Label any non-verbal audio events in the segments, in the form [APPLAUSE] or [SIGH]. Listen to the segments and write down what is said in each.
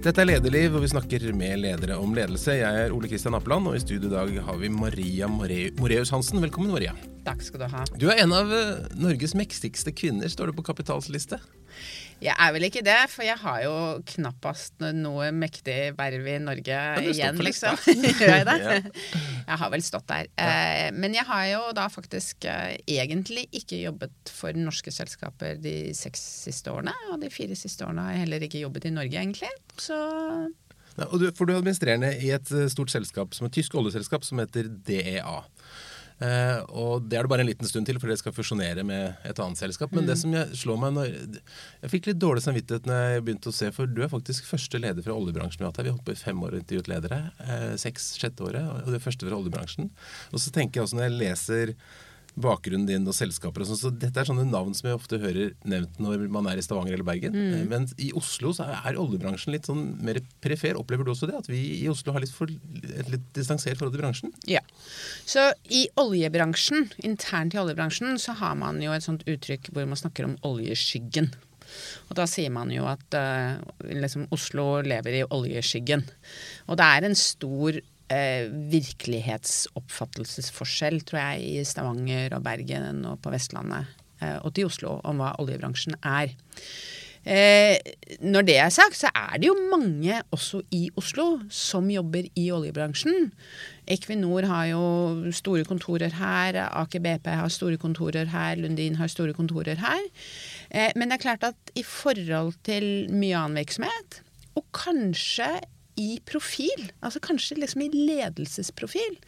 Dette er Lederliv, og vi snakker med ledere om ledelse. Jeg er Ole Kristian Appeland, og i studio i dag har vi Maria Moreus Hansen. Velkommen, Maria. Takk skal du ha. Du er en av eh, Norges mektigste kvinner, står det på Kapitals liste. Jeg er vel ikke det, for jeg har jo knappast noe mektig verv i Norge igjen, liksom. [LAUGHS] Gjør jeg det? [LAUGHS] Jeg har vel stått der. Ja. Eh, men jeg har jo da faktisk eh, egentlig ikke jobbet for norske selskaper de seks siste årene. Og de fire siste årene har jeg heller ikke jobbet i Norge, egentlig. Så ja, du, for du er administrerende i et stort selskap som et tysk oljeselskap som heter DEA. Eh, og det er det bare en liten stund til, for det skal fusjonere med et annet selskap. Men mm. det som jeg slår meg når, Jeg fikk litt dårlig samvittighet når jeg begynte å se, for du er faktisk første leder fra oljebransjen vi har hatt her. Vi har holdt på i fem år intervjuet ledere. Eh, seks, sjette året, og du er første fra oljebransjen. Og så tenker jeg også når jeg leser bakgrunnen din og selskaper og sånn. Så dette er sånne navn som jeg ofte hører nevnt når man er i Stavanger eller Bergen. Mm. Eh, men i Oslo så er oljebransjen litt sånn mer perifer. Opplever du også det? At vi i Oslo har litt for, et litt distansert forhold til bransjen? Ja. Så i oljebransjen, internt i oljebransjen, så har man jo et sånt uttrykk hvor man snakker om oljeskyggen. Og da sier man jo at uh, liksom Oslo lever i oljeskyggen. Og det er en stor eh, virkelighetsoppfattelsesforskjell, tror jeg, i Stavanger og Bergen og på Vestlandet eh, og til Oslo om hva oljebransjen er. Eh, når det er sagt, så er det jo mange også i Oslo som jobber i oljebransjen. Equinor har jo store kontorer her, Aker BP har store kontorer her, Lundin har store kontorer her. Eh, men det er klart at i forhold til mye annen virksomhet, og kanskje i profil, altså kanskje liksom i ledelsesprofil,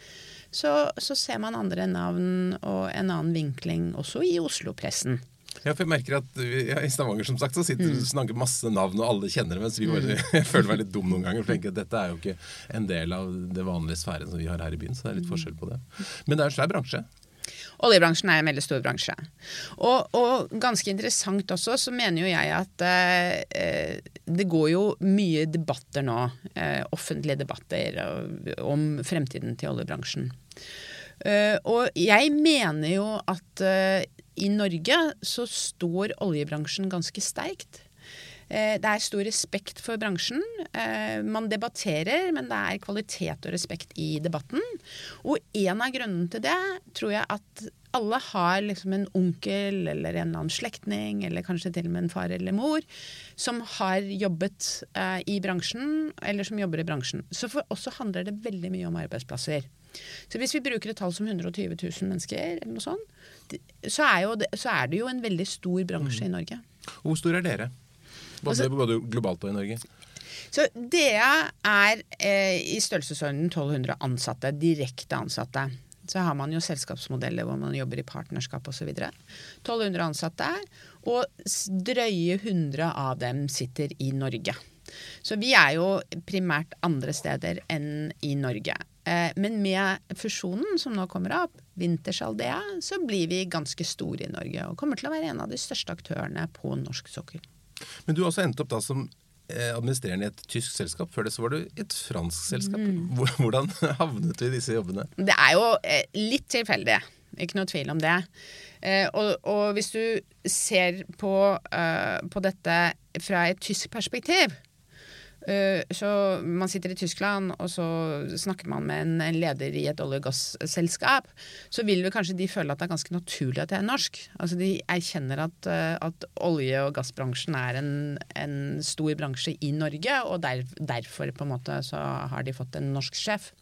så, så ser man andre navn og en annen vinkling også i Oslo-pressen. Ja, for jeg merker at ja, I Stavanger som sagt, så sitter mm. snakker masse navn, og alle kjenner det. Mens vi bare, mm. jeg [LAUGHS] føler meg litt dum noen ganger. for jeg at Dette er jo ikke en del av det vanlige sfæren som vi har her i byen. Så det er litt forskjell på det. Men det er en svær bransje. Oljebransjen er en veldig stor bransje. Og, og ganske interessant også, så mener jo jeg at eh, det går jo mye debatter nå, eh, offentlige debatter, om fremtiden til oljebransjen. Eh, og jeg mener jo at uh, i Norge så står oljebransjen ganske sterkt. Eh, det er stor respekt for bransjen. Eh, man debatterer, men det er kvalitet og respekt i debatten. Og en av grunnene til det tror jeg at alle har liksom en onkel eller en eller annen slektning, eller kanskje til og med en far eller mor, som har jobbet eh, i bransjen, eller som jobber i bransjen. Så for oss så handler det veldig mye om arbeidsplasser. Så hvis vi bruker et tall som 120 000 mennesker, eller noe sånt, så er, det, så er det jo en veldig stor bransje mm. i Norge. Hvor stor er dere? Både, altså, både globalt og i Norge? Så DA er eh, i størrelsesorden 1200 ansatte, direkte ansatte. Så har man jo selskapsmodeller hvor man jobber i partnerskap osv. 1200 ansatte, og drøye 100 av dem sitter i Norge. Så vi er jo primært andre steder enn i Norge. Eh, men med fusjonen som nå kommer opp, Wintershaldea, så blir vi ganske store i Norge. Og kommer til å være en av de største aktørene på norsk sokkel. Men du har også endt opp da som eh, administrerende i et tysk selskap. Før det så var du i et fransk selskap. Mm. Hvordan [LAUGHS] havnet du i disse jobbene? Det er jo eh, litt tilfeldig. Ikke noe tvil om det. Eh, og, og, hvis du ser på, på dette fra et tysk perspektiv, så man sitter i Tyskland, og så snakker man med en leder i et olje- og gasselskap. Så vil vel kanskje de føle at det er ganske naturlig at jeg er norsk. Altså De erkjenner at, eh, at olje- og gassbransjen er en, en, stor bransje i Norge, og der, derfor på en måte så har de fått en norsk sjef.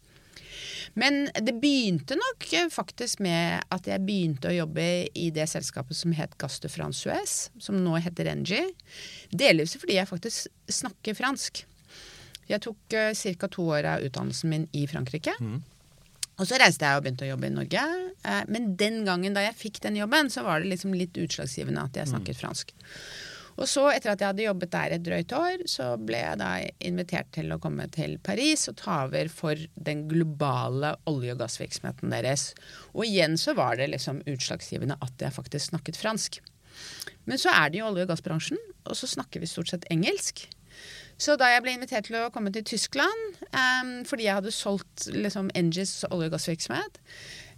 Men det begynte nok faktisk med at jeg begynte å jobbe i det selskapet som het Gass de France som nå heter Engie. Delvis fordi jeg faktisk snakker fransk. Jeg tok uh, ca. to år av utdannelsen min i Frankrike. Mm. Og så reiste jeg og begynte å jobbe i Norge. Uh, men den gangen da jeg fikk den jobben, så var det liksom litt utslagsgivende at jeg mm. snakket mm. fransk. Og så, etter at jeg hadde jobbet der et drøyt år, så ble jeg da invitert til å komme til Paris og ta over for den globale olje- og gassvirksomheten deres. Og igjen så var det liksom utslagsgivende at jeg faktisk snakket fransk. Men så er det jo olje- og gassbransjen, og så snakker vi stort sett engelsk. Så da jeg ble invitert til å komme til Tyskland, um, fordi jeg hadde solgt liksom, Engis olje- og gassvirksomhet,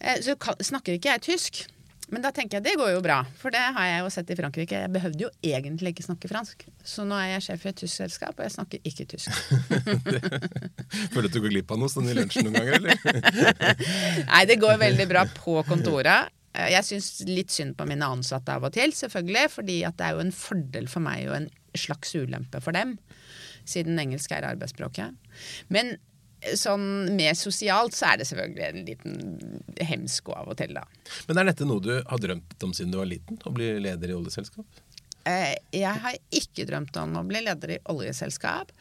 uh, så snakker ikke jeg tysk. Men da tenker jeg det går jo bra, for det har jeg jo sett i Frankrike. Jeg behøvde jo egentlig ikke snakke fransk. Så nå er jeg sjef i et tysk selskap, og jeg snakker ikke tysk. [LAUGHS] Føler du at du går glipp av noe sånn i lunsjen noen ganger, eller? [LAUGHS] Nei, det går veldig bra på kontoret. Jeg syns litt synd på mine ansatte av og til, selvfølgelig. fordi at det er jo en fordel for meg og en slags ulempe for dem. Siden engelsk er arbeidsspråket. Men sånn mer sosialt så er det selvfølgelig en liten hemsko av og til, da. Men er dette noe du har drømt om siden du var liten? Å bli leder i oljeselskap? Eh, Jeg har ikke drømt om å bli leder i oljeselskap.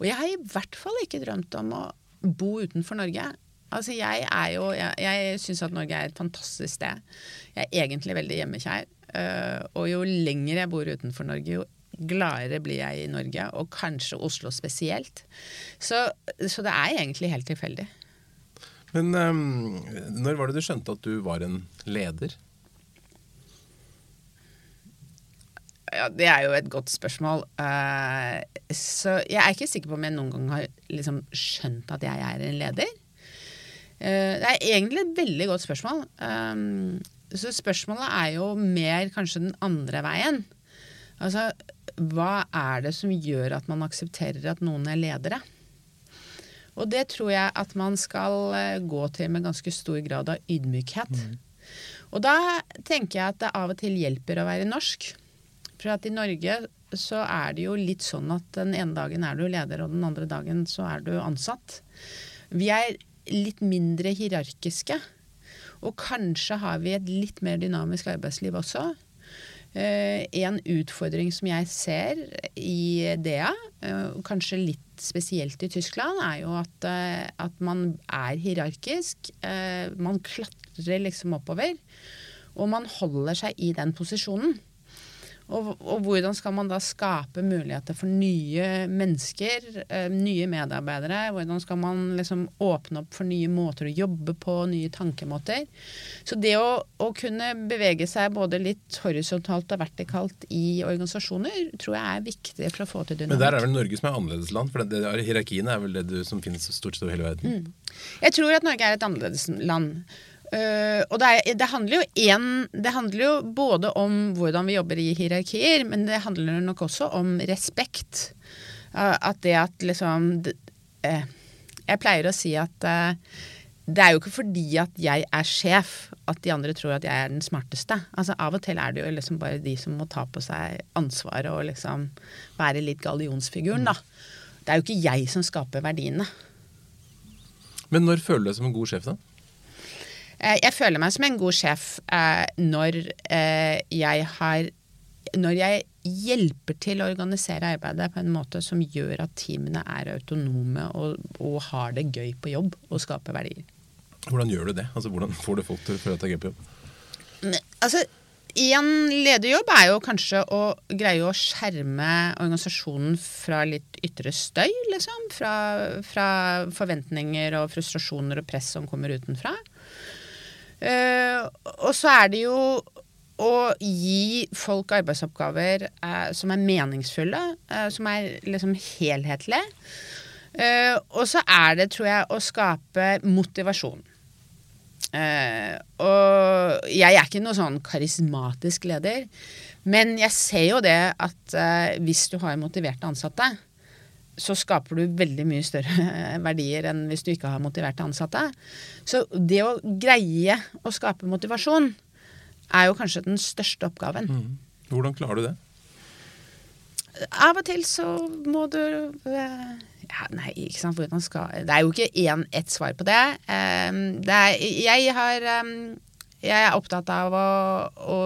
Og jeg har i hvert fall ikke drømt om å bo utenfor Norge. Altså jeg er jo Jeg, jeg syns at Norge er et fantastisk sted. Jeg er egentlig veldig hjemmekjær. eh, Og jo lenger jeg bor utenfor Norge, jo gladere blir jeg i Norge. Og kanskje Oslo spesielt. Så, så det er egentlig helt tilfeldig. Men um, når var det du skjønte at du var en leder? Ja, Det er jo et godt spørsmål. Uh, så jeg er ikke sikker på om jeg noen gang har liksom skjønt at jeg er en leder. Uh, det er egentlig et veldig godt spørsmål. Um, så spørsmålet er jo mer kanskje den andre veien. Altså, hva er det som gjør at man aksepterer at noen er ledere? Og det tror jeg at man skal eh, gå til med ganske stor grad av ydmykhet. Og da tenker jeg at det av og til hjelper å være norsk. For at i Norge så er det jo litt sånn at den ene dagen er du leder, og den andre dagen så er du ansatt. Vi er litt mindre hierarkiske. Og kanskje har vi et litt mer dynamisk arbeidsliv også. Eh, en utfordring som jeg ser i DEA, eh, kanskje litt spesielt i Tyskland, er jo at, eh, at man er hierarkisk. Man klatrer liksom oppover. Og man holder seg i den posisjonen. Og, og hvordan skal man da skape muligheter for nye mennesker, eh, nye medarbeidere? Hvordan skal man liksom åpne opp for nye måter å jobbe på, nye tankemåter? Så det å, å kunne bevege seg både litt horisontalt og vertikalt i organisasjoner, tror jeg er viktig for å få til Men der er vel Norge som er annerledesland? For det, det, hierarkiene er vel det du, som finnes stort sett over hele verden? Jeg tror at Norge er et annerledesland. Uh, og det, er, det, handler en, det handler jo både om hvordan vi jobber i hierarkier, men det handler nok også om respekt. Uh, at det at liksom eh, Jeg pleier å si at det er jo ikke fordi at jeg er sjef at de andre tror at jeg er den smarteste. Altså Av og til er det jo liksom bare de som må ta på seg ansvaret og liksom være litt gallionsfiguren, da. Det er jo ikke jeg som skaper verdiene. Men når føler du deg som en god sjef, da? Eh, Jeg føler meg som en god sjef eh, når eh, jeg har Når jeg hjelper til å organisere arbeidet på en måte som gjør at teamene er autonome og, og har det gøy på jobb og skaper verdier. Hvordan gjør du det? Altså, Hvordan får du folk til å føle at det er gøy på jobb? Altså, en lederjobb er jo kanskje å greie å skjerme organisasjonen fra litt ytre støy, liksom. Fra, fra forventninger og frustrasjoner og press som kommer utenfra. Eh, og så er det jo å gi folk arbeidsoppgaver uh, som er meningsfulle, uh, som er liksom helhetlige. Og så er det, tror jeg, å skape motivasjon. Og jeg er ikke noe sånn karismatisk leder, men jeg ser jo det at hvis du har motiverte ansatte, så skaper du veldig mye større [LAUGHS] verdier enn hvis du ikke har motiverte ansatte. Så det å greie å skape motivasjon er jo kanskje den største oppgaven. Hvordan klarer du det? Av og til så må du eh, ja, Nei, ikke sant, hvordan skal Det er jo ikke én, ett svar på det. Eh, det er, jeg har eh, Jeg er opptatt av å, å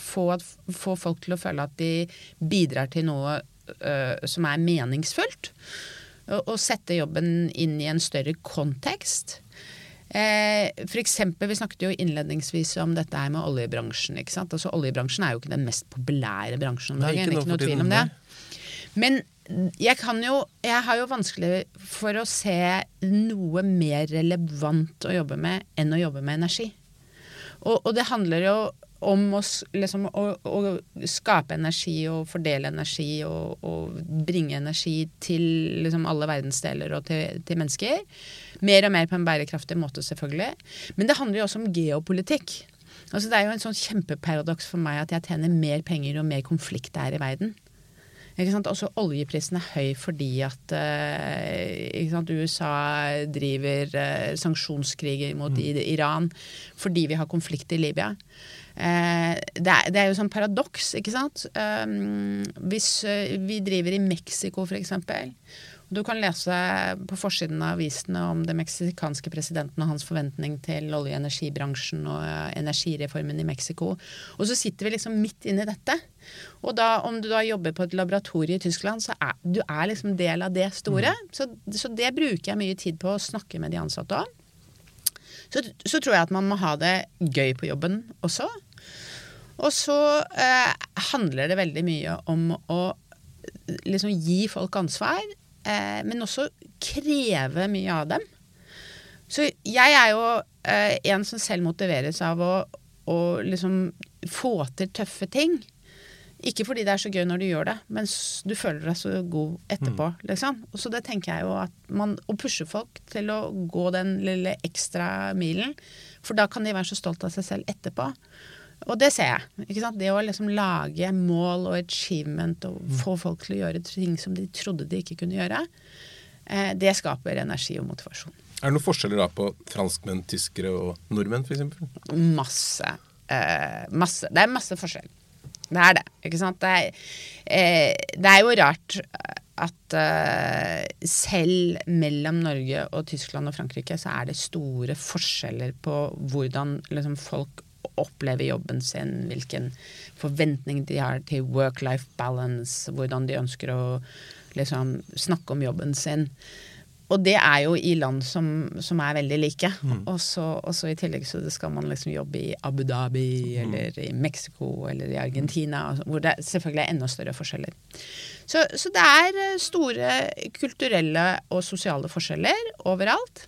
få, få folk til å føle at de bidrar til noe som er meningsfullt. Og, og sette jobben inn i en større kontekst. Eh, for eksempel, Vi snakket jo innledningsvis om dette her med oljebransjen. ikke sant? Altså Oljebransjen er jo ikke den mest populære bransjen om dagen. ikke Ikke noe tvil om det. Men jeg kan jo Jeg har jo vanskelig for å se noe mer relevant å jobbe med enn å jobbe med energi. Og, og det handler jo om å, liksom, å, å skape energi og fordele energi og, og bringe energi til liksom, alle verdensdeler og til, til mennesker. Mer og mer på en bærekraftig måte, selvfølgelig. Men det handler jo også om geopolitikk. Altså, det er jo en sånn kjempeparadoks for meg at jeg tjener mer penger og mer konflikt det er i verden. Også oljeprisen er høy fordi at ikke sant? USA driver uh, sanksjonskriger mot mm. Iran fordi vi har konflikt i Libya. Uh, det, er, det, er, jo sånn paradoks, ikke sant. Um, hvis vi driver i Mexico, for eksempel, du kan lese på forsiden av avisene om den meksikanske presidenten og hans forventning til olje- og energibransjen og eh, energireformen i Mexico. Og så sitter vi liksom midt inni dette. Og da, om du da jobber på et laboratorie i Tyskland, så er du er liksom del av det store. Mm. Så, så, det bruker jeg mye tid på å snakke med de ansatte om. Så, så tror jeg at man må ha det gøy på jobben også. Og så eh, handler det veldig mye om å liksom gi folk ansvar eh, men også kreve mye av dem. Så jeg er jo eh, en som selv motiveres av å, å liksom få til tøffe ting. Ikke fordi det er så gøy når du gjør det, men du føler deg så god etterpå. Mm. Liksom. Og så det tenker jeg jo at man Å pushe folk til å gå den lille ekstra milen, for da kan de være så stolt av seg selv etterpå. Og det ser jeg. ikke sant? Det å liksom lage mål og achievement og mm. få folk til å gjøre ting som de trodde de ikke kunne gjøre, eh, det skaper energi og motivasjon. Er det noen forskjeller da på franskmenn, tyskere og nordmenn f.eks.? Masse. Eh, masse. Det er masse forskjell. Det er det. Ikke sant. Det er, eh, det er jo rart at eh, selv mellom Norge og Tyskland og Frankrike så er det store forskjeller på hvordan liksom, folk opplever jobben sin, hvilken forventning de har til work-life balance, hvordan de ønsker å liksom, snakke om jobben sin. Og det er jo i land som, som er veldig like. Mm. Og, så, i tillegg så skal man liksom jobbe i Abu Dhabi mm. eller i Mexico eller i Argentina, hvor det selvfølgelig er enda større forskjeller. Så, så det er eh, store kulturelle og sosiale forskjeller overalt.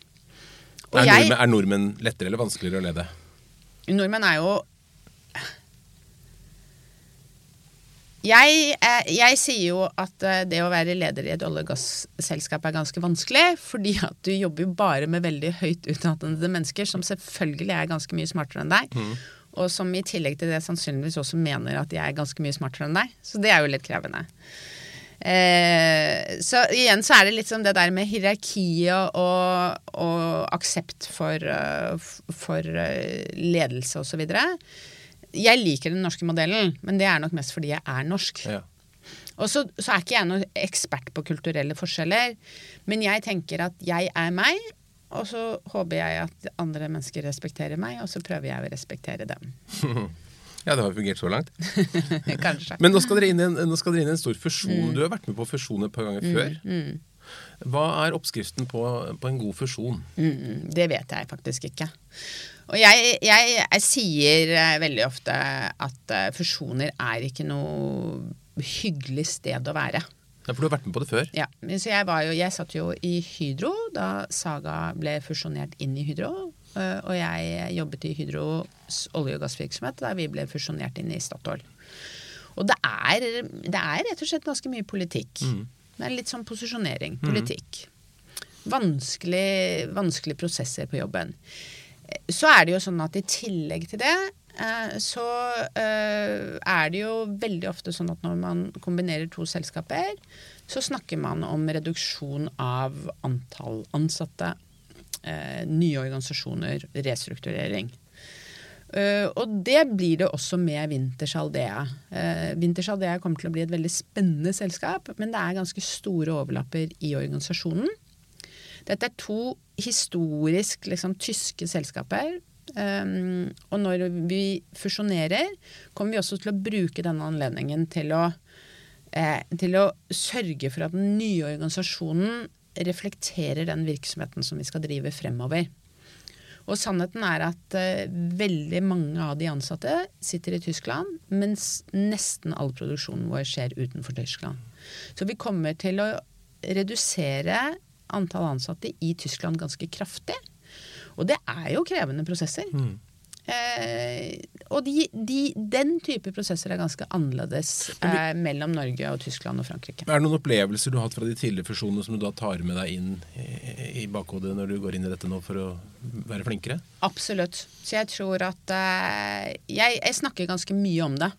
Er nordmenn, er, nordmenn, lettere eller vanskeligere å lede? Nordmenn er jo jeg, eh, jeg, sier jo at eh, det å være leder i et olje- og gasselskap er ganske vanskelig, fordi at du jobber jo bare med veldig høyt utdannede mennesker, som selvfølgelig er ganske mye smartere enn deg. Mm. Og som i tillegg til det sannsynligvis også mener at de er ganske mye smartere enn deg. Så det er jo litt krevende. Eh, så igjen så er det litt som det der med hierarkiet og, og aksept for, uh, for uh, ledelse osv. Jeg liker den norske modellen, men det er nok mest fordi jeg er norsk. Ja. Og så, så, er ikke jeg noen ekspert på kulturelle forskjeller, men jeg tenker at jeg er meg, og så håper jeg at andre mennesker respekterer meg, og så prøver jeg å respektere dem. [LAUGHS] Ja, det har fungert så langt. [LAUGHS] Kanskje. Men nå skal, dere inn i en, inn i en stor fusjon. Mm. Du har vært med på fusjon et par ganger mm, før. Mm. Hva er oppskriften på, på en god fusjon? Mm, det vet jeg faktisk ikke. Og jeg, jeg, jeg, sier eh, veldig ofte at uh, fusjoner er ikke noe hyggelig sted å være. Ja, For du har vært med på det før? Ja. Så jeg, jo, jeg satt jo i Hydro da Saga ble fusjonert inn i Hydro. Eh, og jeg jobbet i Hydros olje- og gassvirksomhet da vi ble fusjonert inn i Statoil. Og det er, det er rett og slett ganske mye politikk. Mm. Det er litt sånn posisjonering. Mm. Politikk. Vanskelig, vanskelige prosesser på jobben. Så er det jo sånn at i tillegg til det eh, så eh, er det jo veldig ofte sånn at når man kombinerer to selskaper, så snakker man om reduksjon av antall ansatte, eh, nye organisasjoner, restrukturering. Uh, og det blir det også med Winters Aldea. Uh, Winters Aldea kommer til å bli et veldig spennende selskap, men det er ganske store overlapper i organisasjonen. Dette er to historisk liksom, tyske selskaper. Um, og når vi fusjonerer, kommer vi også til å bruke denne anledningen til å, uh, til å sørge for at den nye organisasjonen reflekterer den virksomheten som vi skal drive fremover. Og sannheten er at uh, veldig mange av de ansatte sitter i Tyskland, mens nesten all produksjonen vår skjer utenfor Tyskland. Så vi kommer til å redusere antall ansatte i Tyskland ganske kraftig. Og det er jo krevende prosesser. Mm. Eh, og de, de, den type prosesser er ganske annerledes eh, mellom Norge og Tyskland og Frankrike. Er det noen opplevelser du har hatt fra de tidligere fusjonene som du da tar med deg inn i, i bakhodet når du går inn i dette nå for å være flinkere? Absolutt. Så jeg tror at eh, jeg, jeg snakker ganske mye om det.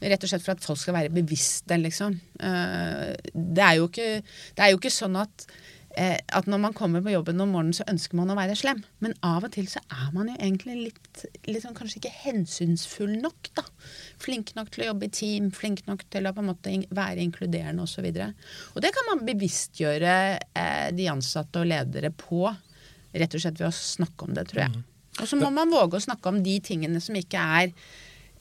Rett og slett for at folk skal være bevisste, liksom. Eh, det, er ikke, det er jo ikke sånn at at når man kommer på jobben om morgenen, så ønsker man å være slem. Men av og til så er man jo egentlig litt, litt sånn kanskje ikke hensynsfull nok, da. Flink nok til å jobbe i team, flink nok til å på en måte være inkluderende osv. Og, så og det kan man bevisstgjøre eh, de ansatte og ledere på, rett og slett ved å snakke om det, tror jeg. Mm. Og så må man våge å snakke om de tingene som ikke er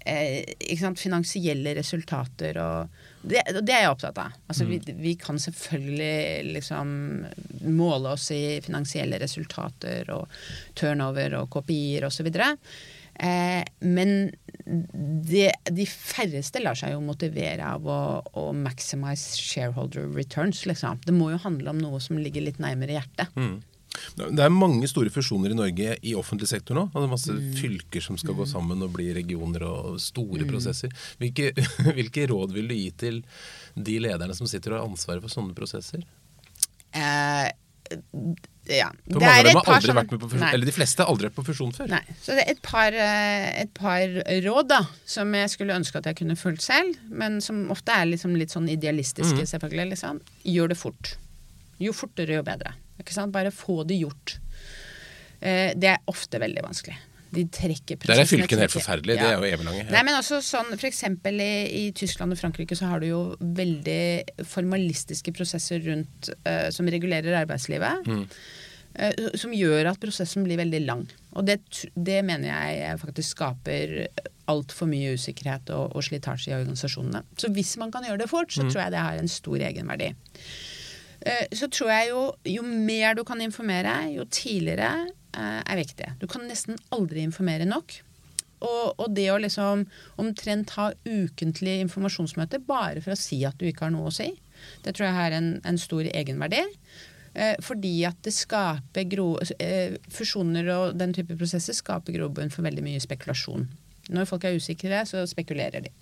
eh, ikke sant, finansielle resultater og det, det, er jeg opptatt av. Altså, mm. vi, vi, kan selvfølgelig liksom måle oss i finansielle resultater og turnover og kopier osv. Eh, men det, de færreste lar seg jo motivere av å, å maximize shareholder returns, liksom. Det må jo handle om noe som ligger litt nærmere hjertet. Mm. Det er mange store fusjoner i Norge i offentlig sektor nå. Det er masse mm. fylker som skal gå mm. sammen og bli regioner og store mm. prosesser. Hvilke, [LAUGHS] hvilke, råd vil du gi til de lederne som sitter og har ansvaret for sånne prosesser? Eh, ja. For mange av dem har aldri vært med på fusjon, eller de fleste har aldri vært på fusjon før. Nei. Så det er et par, eh, et par, råd da, som jeg skulle ønske at jeg kunne fulgt selv, men som ofte er liksom litt sånn idealistiske, mm. selvfølgelig. Liksom. Gjør det fort. Jo fortere, jo bedre. Bare få det gjort. Eh, det er ofte veldig vanskelig. De trekker Der er fylkene helt forferdelige. Ja. Det er jo eviglange. Ja. Nei, men også sånn, for eksempel i, i, Tyskland og Frankrike så har du jo veldig formalistiske prosesser rundt eh, som regulerer arbeidslivet. Mm. Uh, som gjør at prosessen blir veldig lang. Og det, det mener jeg faktisk skaper altfor mye usikkerhet og, og slitasje i organisasjonene. Så hvis man kan gjøre det fort, så mm. tror jeg det har en stor egenverdi. Eh, så tror jeg jo jo mer du kan informere, jo tidligere eh, er viktig. Du kan nesten aldri informere nok. Og, og, det å liksom omtrent ha ukentlig informasjonsmøte bare for å si at du ikke har noe å si, det tror jeg har en, en stor egenverdi. Eh, fordi at det skaper gro, Fusjoner og den type prosesser skaper grobunn for veldig mye spekulasjon. Når folk er usikre, så spekulerer de.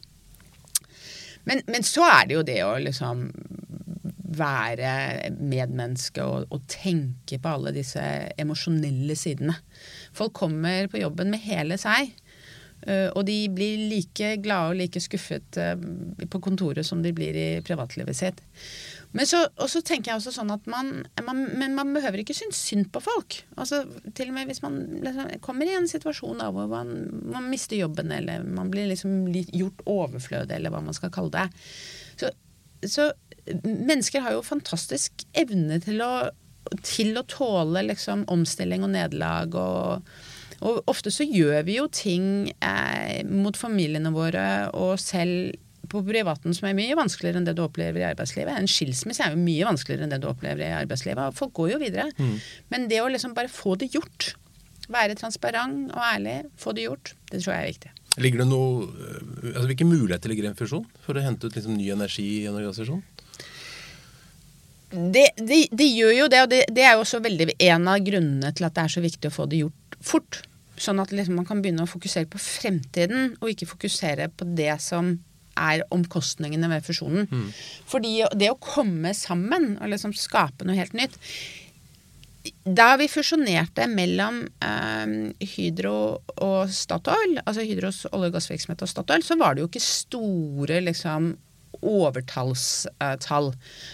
Men, men så er det jo det å liksom være medmenneske og, og, tenke på alle disse emosjonelle sidene. Folk kommer på jobben med hele seg. Uh, og de blir like glade og like skuffet uh, på kontoret som de blir i privatlivet sitt. Men så, og så tenker jeg også sånn at man, man, Men man behøver ikke synes synd på folk. Altså, til og med hvis man liksom, kommer i en situasjon da, hvor man, man, mister jobben, eller man blir liksom gjort overflødig, eller hva man skal kalle det. Så, så mennesker har jo fantastisk evne til å, til å tåle liksom, omstilling og nederlag. Og, og, ofte så gjør vi jo ting eh, mot familiene våre og selv på privaten som er mye vanskeligere enn det du opplever i arbeidslivet. En skilsmisse er jo mye vanskeligere enn det du opplever i arbeidslivet. Folk går jo videre. Mm. Men det å liksom bare få det gjort, være transparent og ærlig, få det gjort, det tror jeg er viktig. Ligger det noe, eh, altså Hvilke muligheter ligger i en fusjon for å hente ut liksom ny energi i en organisasjon? det, de, de gjør jo det, og det, det, er jo også veldig en av grunnene til at det er så viktig å få det gjort fort. Sånn at liksom man kan begynne å fokusere på fremtiden, og ikke fokusere på det som er omkostningene ved fusjonen. Mm. Fordi det å komme sammen og liksom skape noe helt nytt Da vi fusjonerte mellom eh, Hydro og Statoil, altså Hydros olje- og gassvirksomhet og Statoil, så var det jo ikke store liksom overtallstall.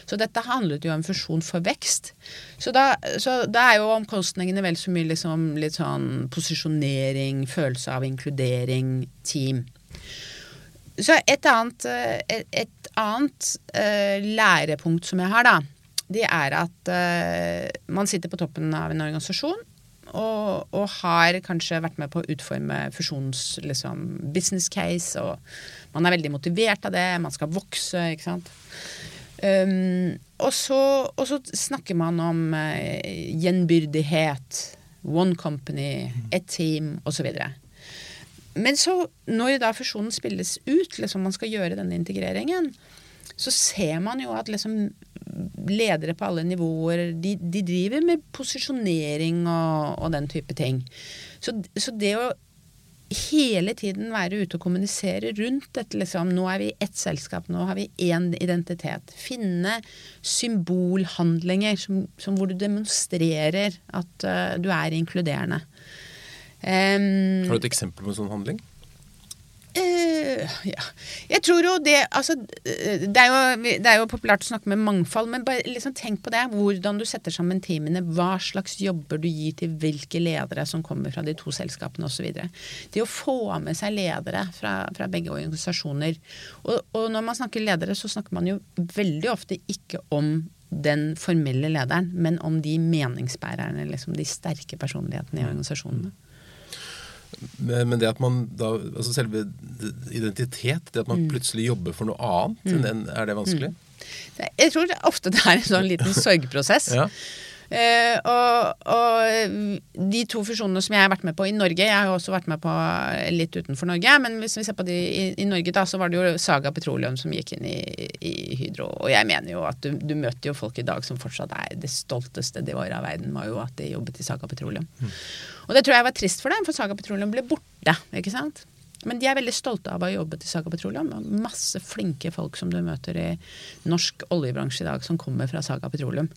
Så dette handlet jo om fusjon for vekst. Så da, så da er jo omkostningene vel så mye liksom litt sånn posisjonering, følelse av inkludering, team. Så et annet, et, et annet eh, lærepunkt som jeg har, da, det er at uh, man sitter på toppen av en organisasjon og, og, har kanskje vært med på å utforme fusjons liksom, business case. Og man er veldig motivert av det, man skal vokse, ikke sant. Um, og, så, og, så, snakker man om uh, gjenbyrdighet, one company, ett team osv. Men så, når da fusjonen spilles ut, liksom man skal gjøre denne integreringen, så ser man jo at liksom ledere på alle nivåer de, de driver med posisjonering og, og, den type ting. Så, så, det å hele tiden være ute og kommunisere rundt dette. Liksom. Nå er vi ett selskap, nå har vi én identitet. Finne symbolhandlinger som, som hvor du demonstrerer at uh, du er inkluderende. Um, har du et eksempel på en sånn handling? Uh, ja. Jeg tror jo det Altså, det er jo, det er jo, populært å snakke med mangfold, men bare liksom tenk på det. Hvordan du setter sammen teamene. Hva slags jobber du gir til hvilke ledere som kommer fra de to selskapene osv. Det å få med seg ledere fra, fra begge organisasjoner. Og, og, når man snakker ledere, så snakker man jo veldig ofte ikke om den formelle lederen, men om de meningsbærerne, liksom de sterke personlighetene i organisasjonene. Men det at man da Altså selve identitet, det at man mm. plutselig jobber for noe annet, mm. er det vanskelig? Mm. Jeg tror ofte det er en sånn liten [LAUGHS] sorgprosess. ja. Uh, og, og, de to fusjonene som jeg har vært med på i Norge Jeg har også vært med på litt utenfor Norge, men hvis vi ser på de i, i Norge, da, så var det jo Saga Petroleum som gikk inn i, i Hydro. Og jeg mener jo at du, du, møter jo folk i dag som fortsatt er det stolteste de var av verden, var jo at de jobbet i Saga Petroleum. Mm. Og det tror jeg var trist for dem, for Saga Petroleum ble borte. ikke sant? Men de er veldig stolte av å ha jobbet i Saga Petroleum. Masse flinke folk som du møter i norsk oljebransje i dag, som kommer fra Saga Petroleum.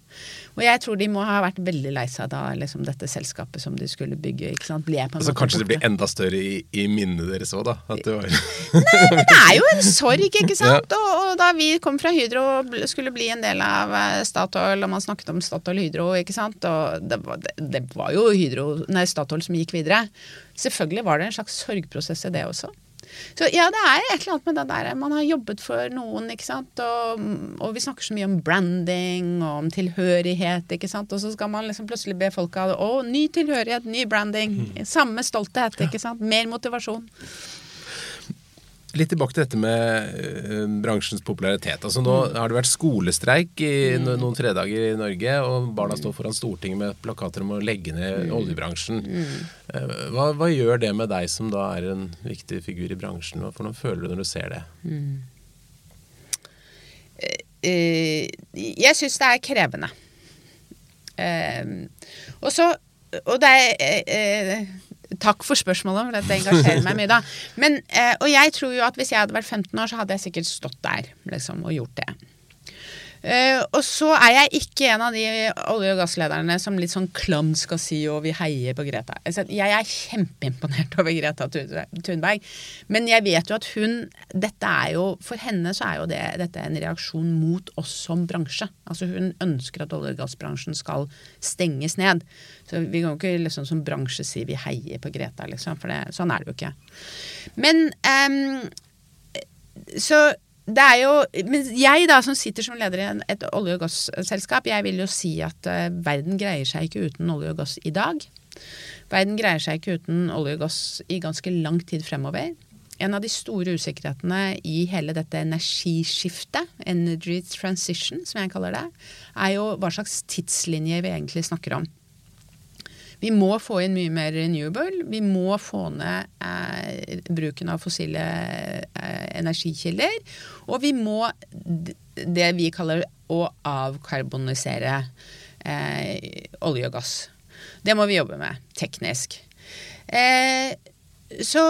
Og jeg tror de må ha vært veldig lei seg da liksom, dette selskapet som de skulle bygge, ikke sant, ble på en altså, Kanskje det blir enda større i, i minnet deres òg, da? At det var Nei, men det er jo en sorg, ikke [LAUGHS] sant? ja. og, og, da vi kom fra Hydro og skulle bli en del av eh, Statoil, og man snakket om Statoil Hydro, ikke sant, og det var, det, det var jo Hydro, nei, Statoil som gikk videre. Selvfølgelig var det en slags sorgprosess i det også. Så ja, det er et eller annet med det der. Man har jobbet for noen, ikke sant. Og, og, vi snakker så mye om branding og om tilhørighet, ikke sant. Og så skal man liksom plutselig be folk av Å, ny tilhørighet, ny branding. Mm. Samme stolthet, ikke sant. Mer motivasjon. Litt tilbake til dette med uh, bransjens popularitet. Altså Nå mm. har det vært skolestreik i mm. noen fredager i Norge, og barna står foran Stortinget med plakater om å legge ned mm. oljebransjen. Mm. Uh, hva, hva, gjør det med deg som da er en viktig figur i bransjen? Hva noe føler du når du ser det? Mm. Uh, jeg syns det er krevende. og så Og det er Takk for spørsmålet, for dette engasjerer meg mye, da. Men, eh, og jeg tror jo at hvis jeg hadde vært 15 år, så hadde jeg sikkert stått der liksom, og gjort det. Uh, og så er jeg ikke en av de olje- og gasslederne som litt sånn klam skal si og vi heier på Greta. Jeg er kjempeimponert over Greta Thunberg. Men jeg vet jo at hun dette er jo, For henne så er jo det, dette en reaksjon mot oss som bransje. Altså Hun ønsker at olje- og gassbransjen skal stenges ned. Så vi kan jo ikke liksom som bransje si vi heier på Greta, liksom. For det, sånn er det jo ikke. Men um, så det er jo Men jeg, da, som sitter som leder i et olje- og gasselskap, jeg vil jo si at uh, verden greier seg ikke uten olje og gass i dag. Verden greier seg ikke uten olje og gass i ganske lang tid fremover. En av de store usikkerhetene i hele dette energiskiftet, energy transition, som jeg kaller det, er jo hva slags tidslinje vi egentlig snakker om. Vi må få inn mye mer renewable. Vi må få ned eh, bruken av fossile eh, energikilder. Og vi må det vi kaller å avkarbonisere eh, olje og gass. Det må vi jobbe med teknisk. Eh, så,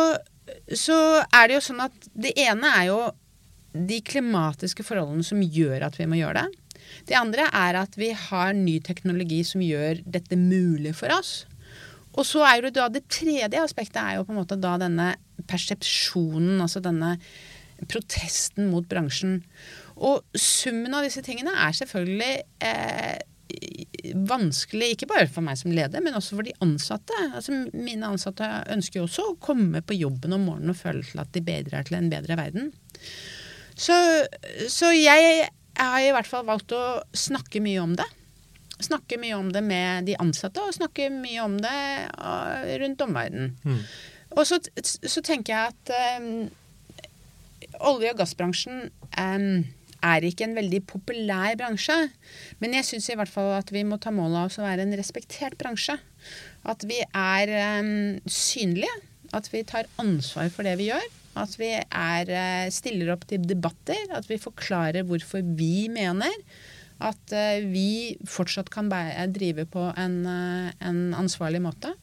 så er det jo sånn at det ene er jo de klimatiske forholdene som gjør at vi må gjøre det. Det andre er at vi har ny teknologi som gjør dette mulig for oss. Og så er jo da det tredje aspektet er jo på en måte da denne persepsjonen, altså denne protesten mot bransjen. Og summen av disse tingene er selvfølgelig eh, vanskelig, ikke bare for meg som leder, men også for de ansatte. Altså, mine ansatte ønsker jo også å komme på jobben om morgenen og føle til at de bedrer til en bedre verden. Så, så jeg jeg har i hvert fall valgt å snakke mye om det. Snakke mye om det med de ansatte, og snakke mye om det uh, rundt omverdenen. Mm. Og så, så, tenker jeg at um, olje- og gassbransjen um, er ikke en veldig populær bransje. Men jeg syns i hvert fall at vi må ta mål av oss å være en respektert bransje. At vi er um, synlige. At vi tar ansvar for det vi gjør. At vi er, eh, stiller opp til debatter. At vi forklarer hvorfor vi mener at eh, vi fortsatt kan drive på en, eh, en ansvarlig måte.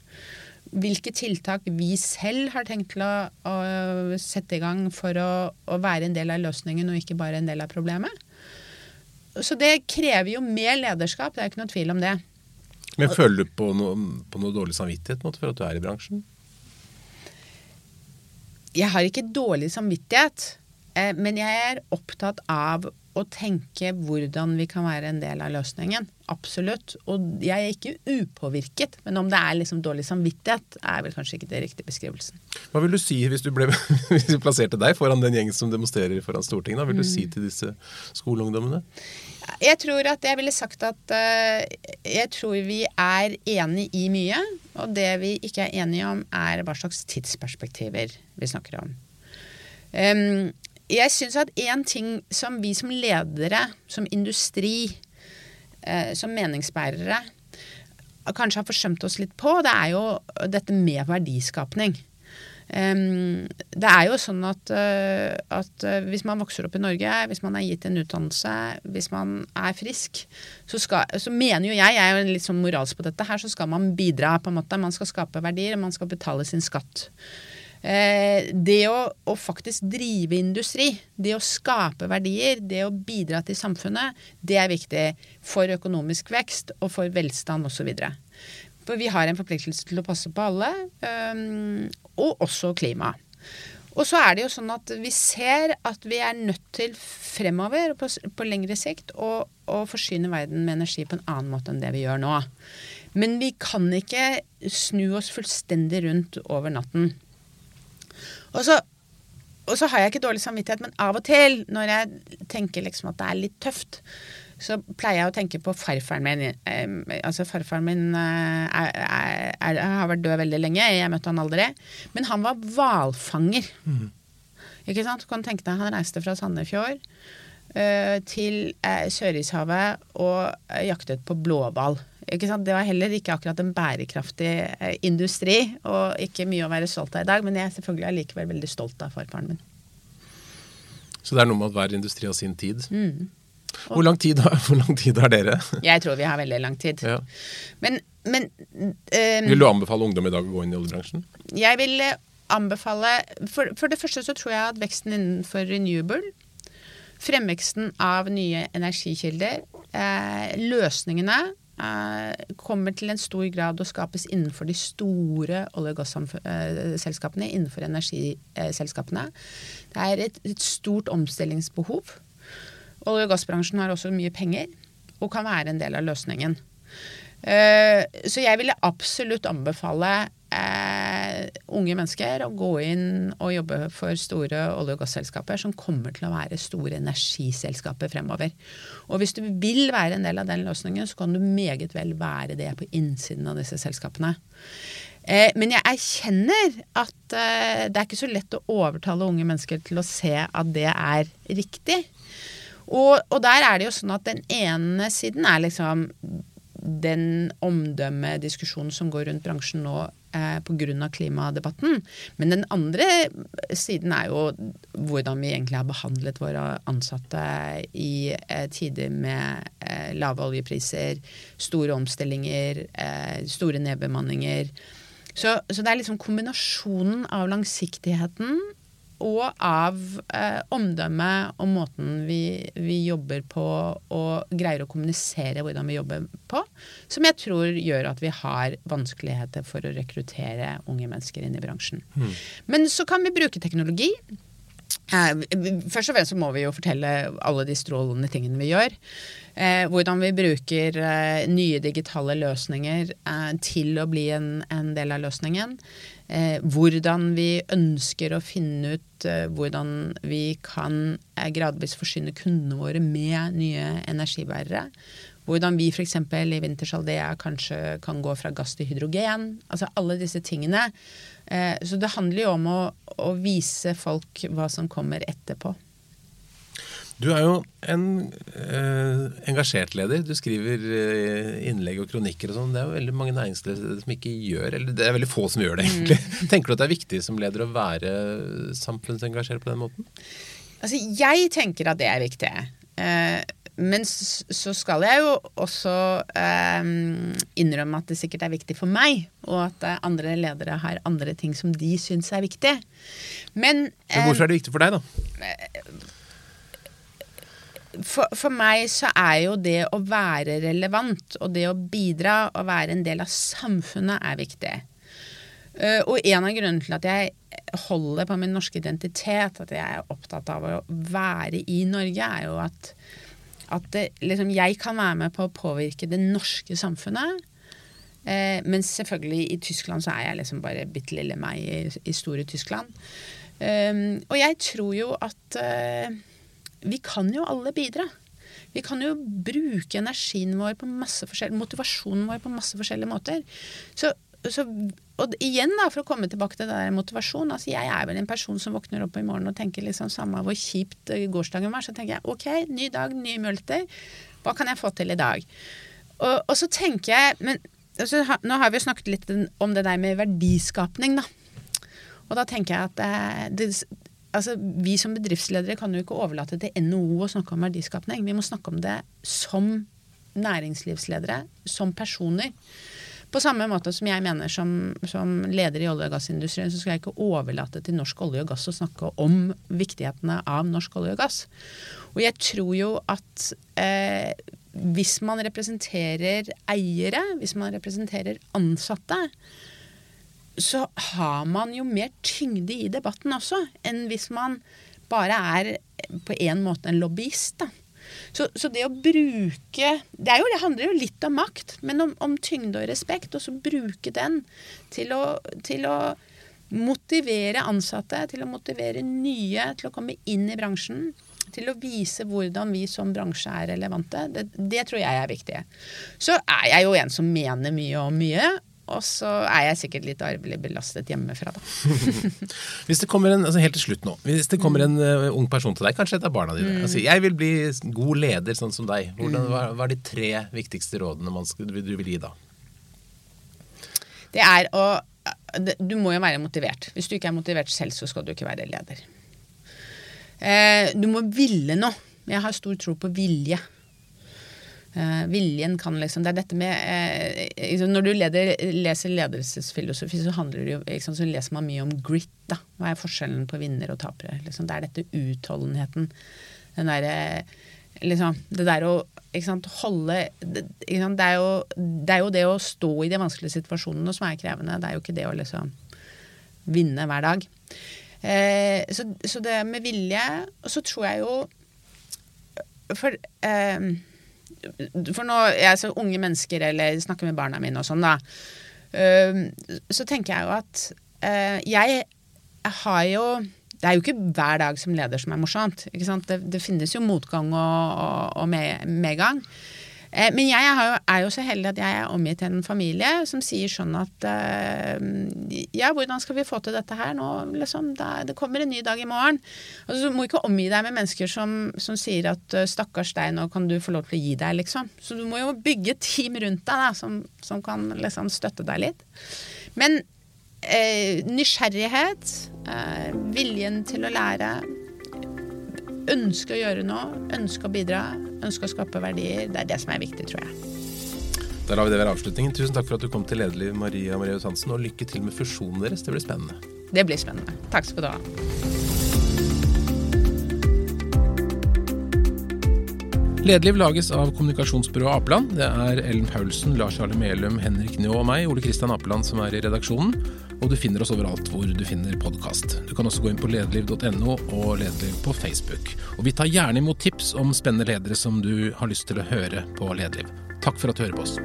hvilke tiltak vi selv har tenkt til å, å sette i gang for å, å, være en del av løsningen og ikke bare en del av problemet. Så det krever jo mer lederskap, det er ikke noe tvil om det. Men føler du på noe, på noe dårlig samvittighet for at du er i bransjen? Jeg har ikke dårlig samvittighet, eh, men jeg er opptatt av å tenke hvordan vi kan være en del av løsningen. Absolutt. Og jeg er ikke upåvirket, men om det er liksom dårlig samvittighet, er vel kanskje ikke det riktige beskrivelsen. Hva vil du si hvis du, ble, [LAUGHS] hvis du plasserte deg foran den gjengen som demonstrerer foran Stortinget? Hva vil du mm. si til disse skoleungdommene? Jeg tror at jeg ville sagt at uh, jeg tror vi er enig i mye. Og det vi ikke er enige om, er hva slags tidsperspektiver vi snakker om. Jeg syns at én ting som vi som ledere, som industri, uh, som meningsbærere, kanskje har forsømt oss litt på, det er jo dette med verdiskapning. Det er jo sånn at, uh, at uh, hvis man vokser opp i Norge, hvis man er gitt en utdannelse, hvis man er frisk, så, skal, så mener jo jeg, jeg er jo litt sånn moralsk på dette her, så skal man bidra på en måte. Man skal skape verdier, man skal betale sin skatt. Uh, det å, å, faktisk drive industri, det å skape verdier, det å bidra til samfunnet, det er viktig for økonomisk vekst og for velstand osv. For vi har en forpliktelse til å passe på alle, um, og også klima. Og så er det jo sånn at vi ser at vi er nødt til fremover, på, på lengre sikt, å, å, forsyne verden med energi på en annen måte enn det vi gjør nå. Men vi kan ikke snu oss fullstendig rundt over natten. Og så, og så har jeg ikke dårlig samvittighet, men av og til, når jeg tenker liksom at det er litt tøft, så pleier jeg å tenke på farfaren min. altså Farfaren min eh, er, er, er, har vært død veldig lenge, jeg møtte han aldri. Men han var hvalfanger. Mm. Ikke sant? Du kan tenke deg, Han reiste fra Sandefjord uh, til uh, Sørishavet og jaktet på blåhval. Det var heller ikke akkurat en bærekraftig uh, industri, og ikke mye å være stolt av i dag, men jeg er selvfølgelig allikevel veldig stolt av farfaren min. Så det er noe med at hver industri har sin tid? Mm. Hvor lang, tid, hvor lang tid har dere? Jeg tror vi har veldig lang tid. Ja. Men, men um, Vil du anbefale ungdom i dag å gå inn i oljebransjen? Jeg vil eh, anbefale for, for, det første så tror jeg at veksten innenfor renewable, fremveksten av nye energikilder, eh, løsningene eh, kommer til en stor grad å skapes innenfor de store olje- og gasselskapene, innenfor energiselskapene. Det er et, et stort omstillingsbehov. Olje- og gassbransjen har også mye penger og kan være en del av løsningen. Eh, så jeg ville absolutt anbefale eh, unge mennesker å gå inn og jobbe for store olje- og gasselskaper som kommer til å være store energiselskaper fremover. Og hvis du vil være en del av den løsningen, så kan du meget vel være det på innsiden av disse selskapene. Eh, men jeg erkjenner at det er ikke så lett å overtale unge mennesker til å se at det er riktig. Og, og, der er det jo sånn at den ene siden er liksom den omdømmediskusjonen som går rundt bransjen nå eh, pga. klimadebatten. Men den andre siden er jo hvordan vi egentlig har behandlet våre ansatte i eh, tider med eh, lave oljepriser, store omstillinger, eh, store nedbemanninger. Så, så, det er liksom kombinasjonen av langsiktigheten og av eh, omdømmet og måten vi, vi, jobber på og greier å kommunisere hvordan vi jobber på, som jeg tror gjør at vi har vanskeligheter for å rekruttere unge mennesker inn i bransjen. Mm. Men så kan vi bruke teknologi. Eh, først og fremst så må vi jo fortelle alle de strålende tingene vi gjør. Eh, hvordan vi bruker eh, nye digitale løsninger til å bli en, en del av løsningen hvordan vi ønsker å finne ut hvordan vi kan gradvis forsyne kundene våre med nye energibærere. Hvordan vi f.eks. i Wintershaldea kanskje kan gå fra gass til hydrogen. Altså alle disse tingene. Eh, så det handler jo om å, å vise folk hva som kommer etterpå. Du er jo en eh, engasjert leder. Du skriver eh, innlegg og kronikker og sånn. Det er jo veldig mange næringsledere som ikke gjør Eller det er veldig få som gjør det, egentlig. Mm. [LAUGHS] Tenker du at det er viktig som leder å være samfunnsengasjert på den måten? Altså, jeg tenker at det er viktig. Eh, men så skal jeg jo også eh, innrømme at det sikkert er viktig for meg, og at eh, andre ledere har andre ting som de syns er viktig. Men, men Hvorfor er det viktig for deg, da? For, for, meg så er jo det å være relevant og det å bidra og være en del av samfunnet er viktig. Uh, og en av grunnene til at jeg holder på min norske identitet, at jeg er opptatt av å være i Norge, er jo at, at det, liksom, jeg kan være med på å påvirke det norske samfunnet. Eh, men selvfølgelig i Tyskland så er jeg liksom bare bitte lille meg i, i store Tyskland. Um, og jeg tror jo at uh, vi kan jo alle bidra. Vi kan jo bruke energien vår på masse forskjellige motivasjonen vår på masse forskjellige måter. Så, så, og igjen, da, for å komme tilbake til det der motivasjon. altså Jeg er vel en person som våkner opp i morgen og tenker liksom samme hvor kjipt eh, gårsdagen var. Så tenker jeg OK, ny dag, nye muligheter. Hva kan jeg få til i dag? Og, og så tenker jeg men altså, Nå har vi jo snakket litt om det der med verdiskapning, da. Og da tenker jeg at eh, det, altså, Vi som bedriftsledere kan jo ikke overlate til NHO å snakke om verdiskapning. Vi må snakke om det som næringslivsledere, som personer. På samme måte som jeg mener som, som leder i olje- og gassindustrien, så skal jeg ikke overlate til norsk olje og gass å snakke om viktighetene av norsk olje og gass. Og jeg tror jo at eh, hvis man representerer eiere, hvis man representerer ansatte, så har man jo mer tyngde i debatten også, enn hvis man bare er på en måte en lobbyist. da. Så, så, det å bruke det, jo, det, handler jo litt om makt, men om, om tyngde og respekt. Og så bruke den til å, til å, motivere ansatte, til å motivere nye til å komme inn i bransjen. Til å vise hvordan vi som bransje er relevante. Det, det tror jeg er viktig. Så er jeg jo en som mener mye om mye. Og så er jeg sikkert litt arvelig belastet hjemmefra, da. [LAUGHS] hvis det kommer en, altså Helt til slutt nå. Hvis det kommer en uh, ung person til deg, kanskje et av barna dine. Mm. Altså, jeg vil bli god leder sånn som deg. Hvordan, hva, hva, er de tre viktigste rådene skal, du vil gi da? Det er å Du må jo være motivert. Hvis du ikke er motivert selv, så skal du ikke være leder. Eh, du må ville noe. Jeg har stor tro på vilje. Uh, viljen kan liksom Det er dette med uh, Når du leder, leser ledelsesfilosofi, så, det jo, liksom, så leser man mye om grit. da Hva er forskjellen på vinnere og tapere? Liksom, det er dette utholdenheten. Den derre liksom, Det der å sant, holde det, sant, det, er jo, det, er jo, det å stå i de vanskelige situasjonene som er krevende. Det er jo ikke det å liksom vinne hver dag. Uh, så, så, det med vilje Og så tror jeg jo For for nå jeg så unge mennesker, eller snakker med barna mine og sånn, da, så tenker jeg jo at øh, jeg har jo det er jo ikke hver dag som leder som er morsomt. Det, det, finnes jo motgang og, og, og medgang. Eh, men jeg er, jo så heldig at jeg er omgitt av en familie som sier sånn at eh, Ja, hvordan skal vi få til dette her nå? Liksom, det kommer en ny dag i morgen. Og du må ikke omgi deg med mennesker som, som sier at eh, stakkars deg, nå kan du få lov til å gi deg, liksom. Så du må jo bygge et team rundt deg da, som, som kan liksom støtte deg litt. Men eh, nysgjerrighet, eh, viljen til å lære, ønske å gjøre noe, ønske å bidra, ønske å skape verdier. Det er det som er viktig, tror jeg. Da lar vi det være avslutningen. Tusen takk for at du kom til Lederliv, Maria Marius Hansen, og lykke til med fusjonen deres. Det blir spennende. Det blir spennende. Takk skal du ha. Lederliv lages av kommunikasjonsbyrået Apeland. Det er Ellen Paulsen, Lars Jarle Melum, Henrik Njå og meg, Ole Kristian Apeland, som er i redaksjonen. Og du finner oss overalt hvor du finner podkast. Du kan også gå inn på lederliv.no og Lederliv på Facebook. Og vi tar gjerne imot tips om spennende ledere som du har lyst til å høre på Lederliv. Takk for at du hører på oss.